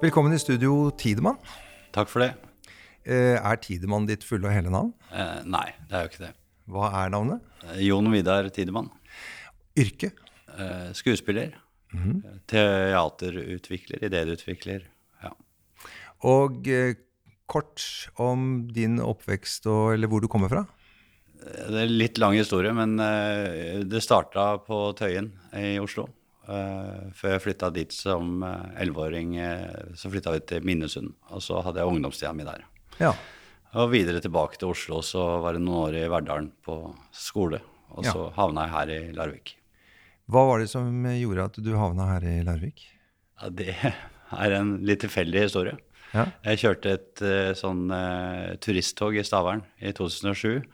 Velkommen i studio, Tidemann. Takk for det. Eh, Er Tidemann ditt fulle og hele navn? Eh, nei, det er jo ikke det. Hva er navnet? Eh, Jon Vidar Tidemann. Yrke? Eh, skuespiller. Eh, Teaterutvikler, idéutvikler. Ja. Og eh, kort om din oppvekst og eller hvor du kommer fra? Det er litt lang historie, men det starta på Tøyen i Oslo. Eh, Før jeg flytta dit som eh, elleveåring, eh, så flytta vi til Minnesund. Og så hadde jeg ungdomstida mi der. Ja. Og videre tilbake til Oslo, så var det noen år i Verdalen på skole. Og Ja. så havna jeg her i Larvik. Hva var det som gjorde at du havna her i Larvik? Ja, det er en litt tilfeldig historie. Ja. Jeg kjørte et eh, sånn eh, turisttog i Stavern i 2007.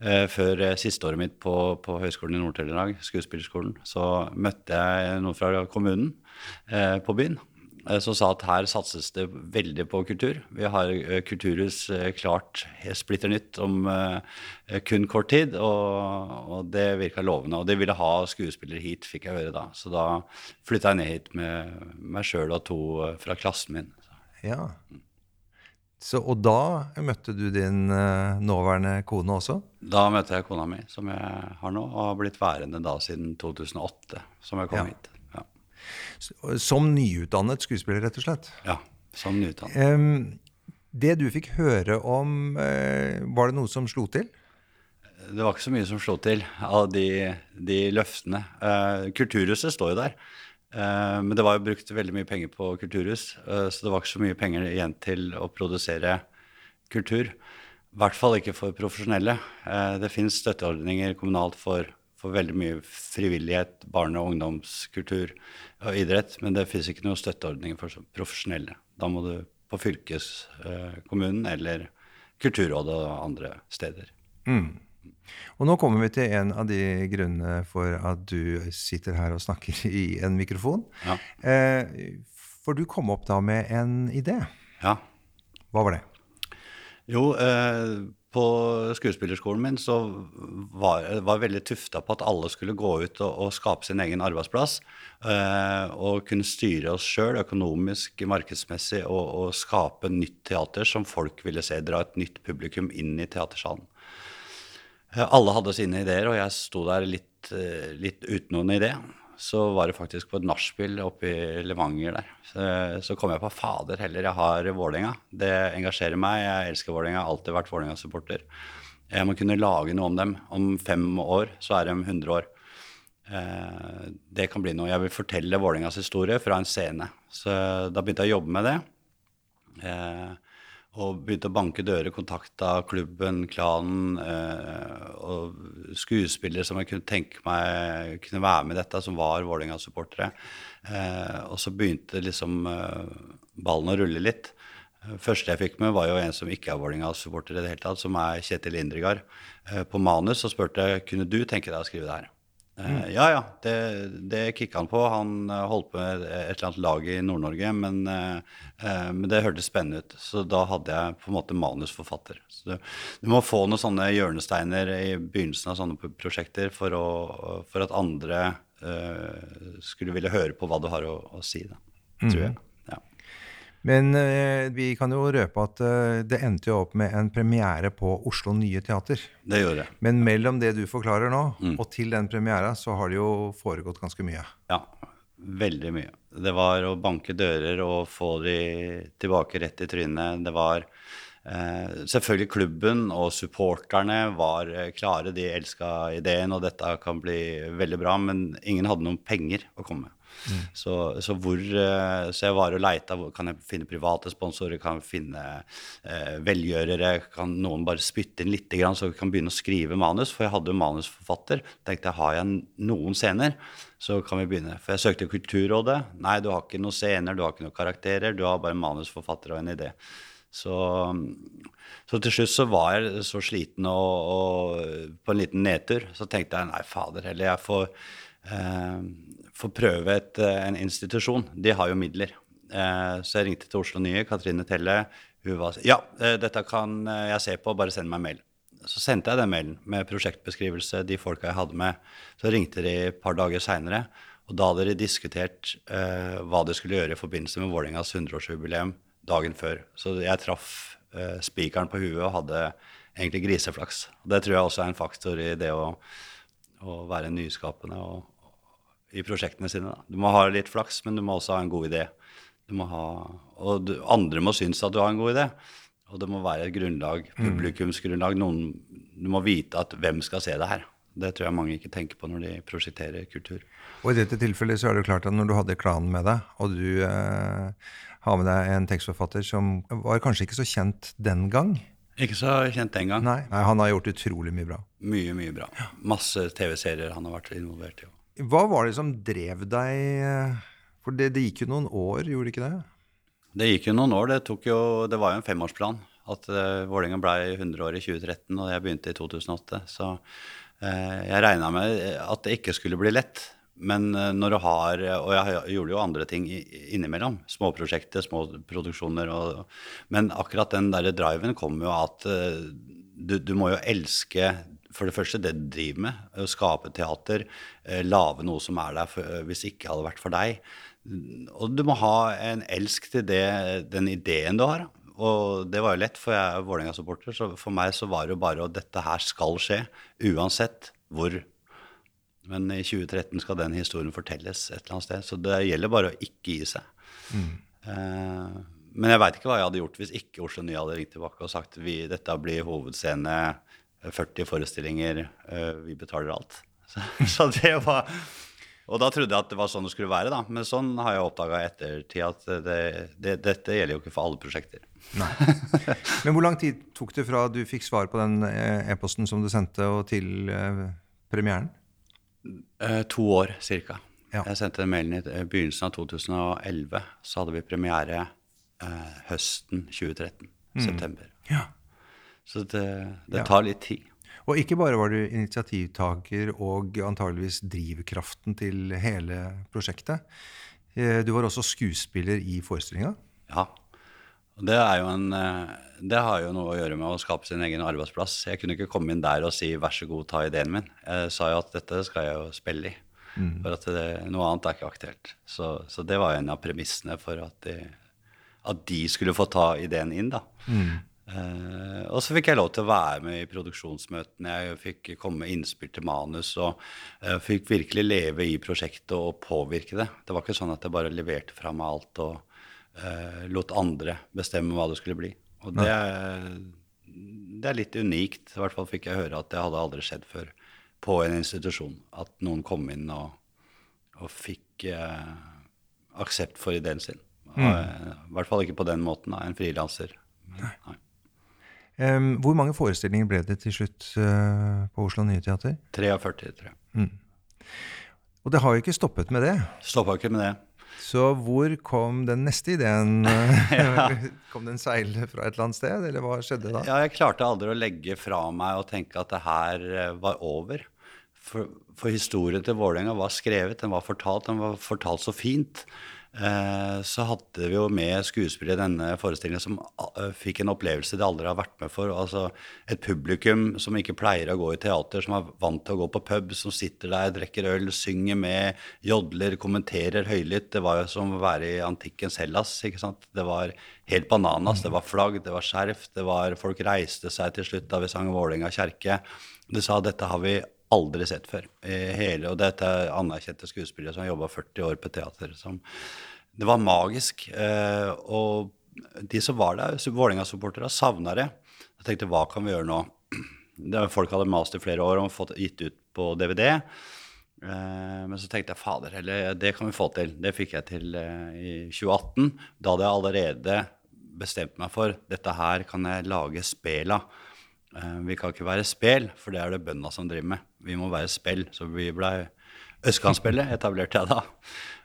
eh, før siste året mitt på, på Høgskolen i Nord-Trøndelag, skuespillerskolen, så møtte jeg noen fra kommunen på byen. Som sa at her satses det veldig på kultur. Vi har kulturhus klart splitter nytt om kun kort tid, og, og det virka lovende. Og de ville ha skuespillere hit, fikk jeg høre da. Så da flytta jeg ned hit med meg sjøl og to fra klassen min. Ja. Så, og da møtte du din eh, nåværende kone også? Da møtte jeg kona mi, som jeg har nå, og har blitt værende da siden 2008, som jeg kom Ja. hit. Ja. Som nyutdannet skuespiller, rett og slett. ja, som nyutdannet. Det du fikk høre om, eh, var det noe som slo til? Det var ikke så mye som slo til av de, de løftene. Eh, kulturhuset står jo der, men det var jo brukt veldig mye penger på kulturhus, eh, så det var ikke så mye penger igjen til å produsere kultur. I hvert fall ikke for profesjonelle. Eh, det finnes støtteordninger kommunalt for, for veldig mye frivillighet, barne- og ungdomskultur og idrett, men det finnes ikke noen støtteordninger for profesjonelle. Da må du på fylkeskommunen eller Kulturrådet og andre steder. Og nå kommer vi til en av de grunnene for at du sitter her og snakker i en mikrofon. Ja. Eh, for du kom opp da med en idé. ja. Hva var det? Jo, eh, på skuespillerskolen min så var var jeg veldig tufta på at alle skulle gå ut og, og skape sin egen arbeidsplass. Eh, og kunne styre oss sjøl økonomisk, markedsmessig, og, og skape nytt teater som folk ville se. Dra et nytt publikum inn i teatersalen. Eh, Alle hadde sine ideer, og jeg sto der litt, eh, litt uten noen idé. Så var det faktisk på et nachspiel oppe i Levanger der. Så, så kom jeg på fader heller, jeg har Vålerenga. Det engasjerer meg. Jeg elsker Vålerenga, har alltid vært Vålerenga-supporter. Jeg må kunne lage noe om dem. Om fem år så er de 100 år. Eh, det kan bli noe. Jeg vil fortelle Vålerengas historie fra en scene. Så da begynte jeg å jobbe med det. Og begynte å banke dører, kontakta klubben, klanen eh, og skuespillere som jeg kunne tenke meg kunne være med i dette, som var Vålerenga-supportere. Eh, og så begynte liksom eh, ballen å rulle litt. Eh, Første jeg fikk med, var jo en som ikke er Vålerenga-supporter i det hele tatt, som er Kjetil Indregard. Eh, på manus så spurte jeg kunne du tenke deg å skrive det her. Eh, ja, ja, det, det kicka han på. Han eh, holdt på med et eller annet lag i Nord-Norge, men, eh, men det hørtes spennende ut. Så da hadde jeg på en måte manusforfatter. Så du, du må få noen sånne hjørnesteiner i begynnelsen av sånne prosjekter for, å, for at andre uh, skulle ville høre på hva du har å, å si, da, tror jeg. Ja. Men eh, vi kan jo røpe at eh, det endte jo opp med en premiere på Oslo Nye Teater. Det gjør det. Men mellom det du forklarer nå, og til den premiera, så har det jo foregått ganske mye. Ja, veldig mye. Det var å banke dører og få de tilbake rett i trynet. Det var eh, selvfølgelig klubben og supporterne var eh, klare. De elska ideen, og dette kan bli veldig bra, men ingen hadde noen penger å komme med. Så, så, hvor, eh, så jeg var og leita. Kan jeg finne private sponsorer? Kan jeg finne eh, velgjørere? Kan noen bare spytte inn litt, så vi kan begynne å skrive manus? For jeg hadde jo manusforfatter. tenkte jeg, Har jeg noen scener, så kan vi begynne. For jeg søkte Kulturrådet. Nei, du har ikke noen scener, du har ikke noen karakterer. Du har bare manusforfatter og en idé. Så, så til slutt så var jeg så sliten og, og på en liten nedtur. Så tenkte jeg nei, fader heller, jeg får, eh, få prøve et, eh, en institusjon. De har jo midler. Eh, så jeg ringte til Oslo Nye, Katrine Telle. Hun var ja, dette kan jeg se på, bare send meg mail. Så sendte jeg den mailen med prosjektbeskrivelse, de folka jeg hadde med. Så ringte de et par dager seinere, Og da hadde de diskutert eh, hva de skulle gjøre i forbindelse med Vålerengas 100-årsjubileum dagen før. Så jeg traff eh, spikeren på huet og hadde egentlig griseflaks. Og det tror jeg også er en faktor i det å, å være nyskapende og, i prosjektene sine. Da. Du må ha litt flaks, men du må også ha en god idé. Ha, og du, andre må synes at du har en god idé. Og det må være et grunnlag, mm. publikumsgrunnlag. Noen, du må vite at hvem skal se det her. Det tror jeg mange ikke tenker på når de prosjekterer kultur. Og I dette tilfellet så er det klart at når du hadde klanen med deg, og du eh, har med deg en tekstforfatter som var kanskje ikke så kjent den gang Ikke så kjent den gang. Nei, Nei Han har gjort utrolig mye bra. Mye, mye bra. Masse TV-serier han har vært involvert i. Hva var det som drev deg eh, For det, det, gikk jo noen år, gjorde det ikke det? Det gikk jo noen år. Det, jo, det var jo en femårsplan. At uh, Vålerenga ble 100 år i 2013, og jeg begynte i 2008. Så uh, jeg regna med at det ikke skulle bli lett. Men eh, når du har Og jeg gjorde jo andre ting innimellom. Småprosjekter, små produksjoner. Og, men akkurat den der driven kom jo at eh, du, du, må jo elske for det første det du driver med. Å skape teater. Lage noe som er der for, hvis det ikke hadde vært for deg. Og du må ha en elsk til det, den ideen du har. Og det var jo lett, for jeg er Vålerenga-supporter. Så for meg så var det jo bare at dette her skal skje, uansett hvor. Men i 2013 skal den historien fortelles et eller annet sted. Så det gjelder bare å ikke gi seg. Mm. Eh, men jeg veit ikke hva jeg hadde gjort hvis ikke Oslo Nye hadde ringt tilbake og sagt vi, dette blir hovedscene, 40 forestillinger, eh, vi betaler alt. Så, så det var og da trodde jeg at det var sånn det skulle være, da. Men sånn har jeg oppdaga i ettertid at det, det, dette gjelder jo ikke for alle prosjekter. Nei. Men hvor lang tid tok det fra du fikk svar på den eh, e-posten som du sendte, og til eh, premieren? Eh, to år ca. Ja. Jeg sendte den mailen i begynnelsen av 2011. Så hadde vi premiere eh, høsten 2013. Mm. September. Ja. Så det, det tar litt tid. Og ikke bare var du initiativtaker og antageligvis drivkraften til hele prosjektet. Eh, du var også skuespiller i forestillinga. Ja. Det, en, eh, det, har jo noe å gjøre med å skape sin egen arbeidsplass. Jeg kunne ikke komme inn der og si 'vær så god, ta ideen min'. Jeg sa jo at dette skal jeg jo spille i. Mm. For at det, noe annet er ikke aktuelt. Så, så, det var en av premissene for at de, at de skulle få ta ideen inn. da. Mm. Uh, og så fikk jeg lov til å være med i produksjonsmøtene. Jeg fikk komme med innspill til manus og uh, fikk virkelig leve i prosjektet og påvirke det. Det var ikke sånn at jeg bare leverte fra meg alt og lot andre bestemme hva det skulle bli. Og det, det, er litt unikt. I hvert fall fikk jeg høre at det hadde aldri skjedd før på en institusjon. At noen kom inn og, og fikk aksept for ideen sin. Mm. I hvert fall ikke på den måten av en frilanser. Um, hvor mange forestillinger ble det til slutt uh, på Oslo Nye Teater? 43, tror jeg. Mm. Og det har jo ikke stoppet med det. Stoppa ikke med det. Så hvor kom den neste ideen? ja. Kom den seilende fra et eller annet sted, eller hva skjedde da? Ja, jeg klarte aldri å legge fra meg og tenke at det her eh, var over. For, for historien til Vålerenga var skrevet, den var fortalt, den var fortalt så fint. Eh, så hadde vi jo med skuespillere i denne forestillingen som eh, fikk en opplevelse de aldri har vært med for. Altså et publikum som ikke pleier å gå i teater, som er vant til å gå på pub, som sitter der, drikker øl, synger med, jodler, kommenterer høylytt. Det var jo som å være i antikkens Hellas. ikke sant? Det var helt bananas. Det var flagg, det var skjerf, det var Folk reiste seg til slutt da vi sang Vålerenga kjerke. De sa dette har vi aldri sett før. Hele, og dette er anerkjente skuespillere som har jobba 40 år på teater. Som, det var magisk. Eh, og de som var der, Vålerenga-supporterne, savna det. Jeg tenkte hva kan vi gjøre nå? Folk hadde mast i flere år og fått gitt ut på DVD. Eh, men så tenkte jeg fader, eller det kan vi få til. Det fikk jeg til eh, i 2018. Da hadde jeg allerede bestemt meg for dette her kan jeg lage spel av. Eh, vi kan ikke være spel, for det er det bøndene som driver med. Vi må være spill. Så vi blei Østkantspillet, etablerte jeg da.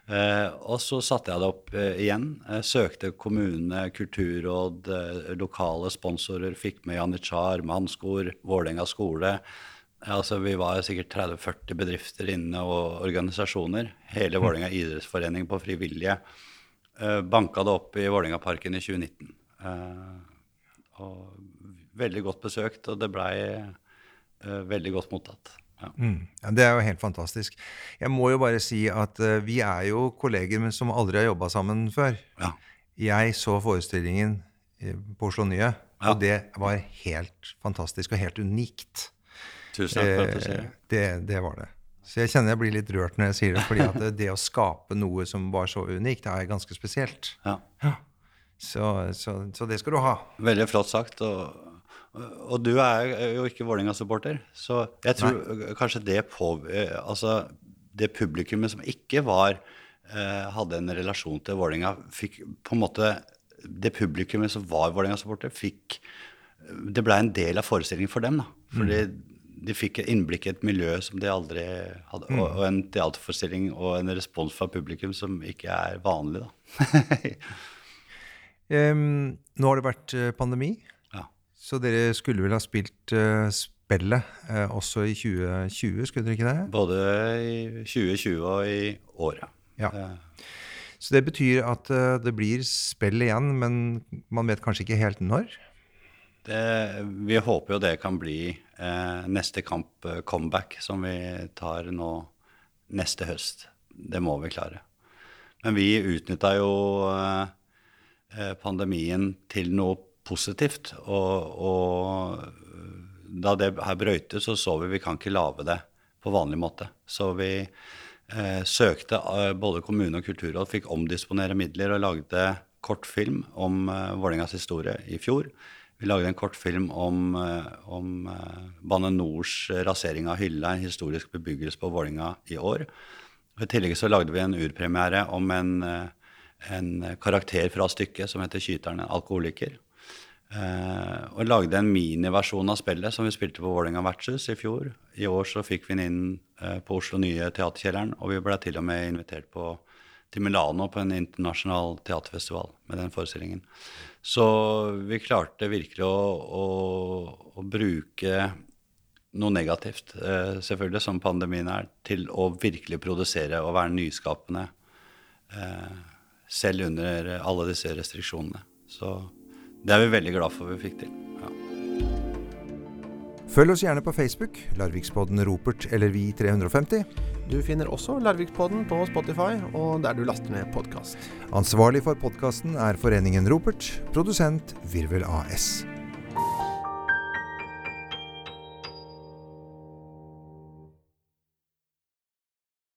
Eh, og så satte jeg det opp eh, igjen. Søkte kommune, kulturråd, lokale sponsorer. Fikk med Janitsjar, Mannskor, Vålerenga skole. Altså, vi var sikkert 30-40 bedrifter inne og organisasjoner. Hele Vålerenga idrettsforening på frivillige. banka det opp i Vålerengaparken i 2019. og veldig godt besøkt, og det blei uh, veldig godt mottatt. Ja. Mm. Ja, det er jo helt fantastisk. Jeg må jo bare si at uh, vi er jo kolleger men som aldri har jobba sammen før. Ja. Jeg så forestillingen eh, på Oslo Nye, og det var helt fantastisk og helt unikt. Tusen takk for at du sier Eh, det. det, var det. Så jeg kjenner jeg blir litt rørt når jeg sier det, fordi at det, å skape noe som var så unikt, det er ganske spesielt. Ja. Så, så, så det skal du ha. Veldig flott sagt. Og, og du er jo ikke Vålerenga-supporter, så jeg tror kanskje det på Altså, det publikummet som ikke var eh, hadde en relasjon til Vålerenga, fikk på en måte Det publikummet som var Vålerenga-supporter, fikk Det blei en del av forestillingen for dem, da. Fordi de fikk et innblikk i et miljø som de aldri hadde. Og, og en teaterforestilling og en respons fra publikum som ikke er vanlig, da. um, nå har det vært eh, pandemi. Så dere skulle vel ha spilt uh, spillet uh, også i 2020, skulle dere ikke det? Både i 2020 og i året. Ja. Eh, Så det betyr at uh, det blir spill igjen, men man vet kanskje ikke helt når? Det, vi håper jo det kan bli eh, neste kamp comeback, som vi tar nå neste høst. Det må vi klare. Men vi utnytta jo pandemien til noe positivt. Og, og da det her brøytet, så så vi vi kan ikke lage det på vanlig måte. Så vi eh, søkte eh, både kommune og kulturråd, fikk omdisponere midler og lagde kortfilm om eh, Vålerengas historie i fjor. Vi lagde en kortfilm om, eh, om eh, Bane Nors rasering av Hylla, en historisk bebyggelse på Vålinga i år. I tillegg så lagde vi en urpremiere om en, en karakter fra stykket som heter Kyteren, en alkoholiker. Eh, og lagde en miniversjon av spillet som vi spilte på Vålerenga vertshus i fjor. I år så fikk vi den inn eh, på Oslo Nye Teaterkjelleren, og vi ble til og med invitert på, til Milano på en internasjonal teaterfestival med den forestillingen. Så vi klarte virkelig å, å, å bruke noe negativt, eh, selvfølgelig, som pandemien er, til å virkelig produsere og være nyskapende selv under alle disse restriksjonene. Så det er vi veldig glad for vi fikk til. Ja. Følg oss gjerne på Facebook, Larvikspodden Ropert eller Vi350. Du finner også Larvikspodden på Spotify og der du laster ned podkast. Ansvarlig for podkasten er Foreningen Ropert, produsent Virvel AS.